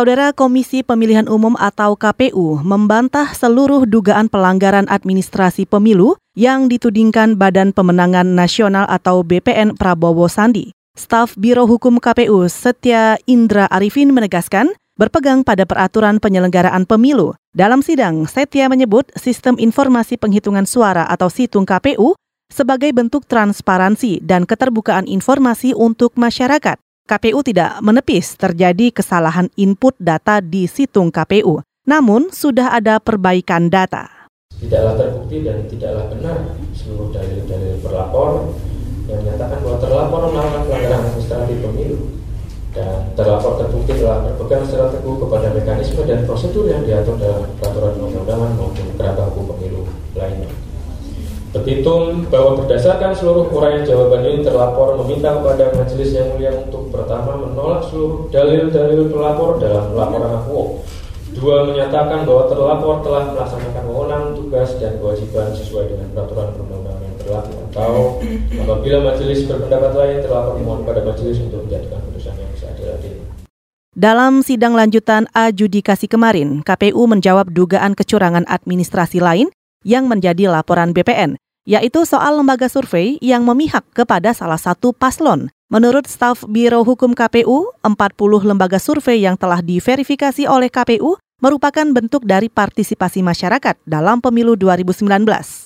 Saudara Komisi Pemilihan Umum atau KPU membantah seluruh dugaan pelanggaran administrasi pemilu yang ditudingkan Badan Pemenangan Nasional atau BPN Prabowo Sandi. Staf Biro Hukum KPU Setia Indra Arifin menegaskan berpegang pada peraturan penyelenggaraan pemilu. Dalam sidang, Setia menyebut sistem informasi penghitungan suara atau situng KPU sebagai bentuk transparansi dan keterbukaan informasi untuk masyarakat. KPU tidak menepis terjadi kesalahan input data di situng KPU, namun sudah ada perbaikan data. Tidaklah terbukti dan tidaklah benar seluruh dalil-dalil berlapor yang menyatakan bahwa terlapor melakukan pelanggaran administratif pemilu dan terlapor terbukti telah berpegang secara teguh kepada mekanisme dan prosedur yang diatur dalam peraturan undang-undangan maupun kerangka hukum pemilu lainnya. Petitum bahwa berdasarkan seluruh uraian jawaban ini terlapor meminta kepada majelis yang mulia untuk pertama menolak seluruh dalil-dalil pelapor dalam laporan akuo. Dua menyatakan bahwa terlapor telah melaksanakan wewenang, tugas, dan kewajiban sesuai dengan peraturan perundang-undangan yang berlaku atau apabila majelis berpendapat lain terlapor dimohon pada majelis untuk menjatuhkan putusan yang seadil-adilnya. Dalam sidang lanjutan adjudikasi kemarin, KPU menjawab dugaan kecurangan administrasi lain yang menjadi laporan BPN, yaitu soal lembaga survei yang memihak kepada salah satu paslon. Menurut staf Biro Hukum KPU, 40 lembaga survei yang telah diverifikasi oleh KPU merupakan bentuk dari partisipasi masyarakat dalam pemilu 2019.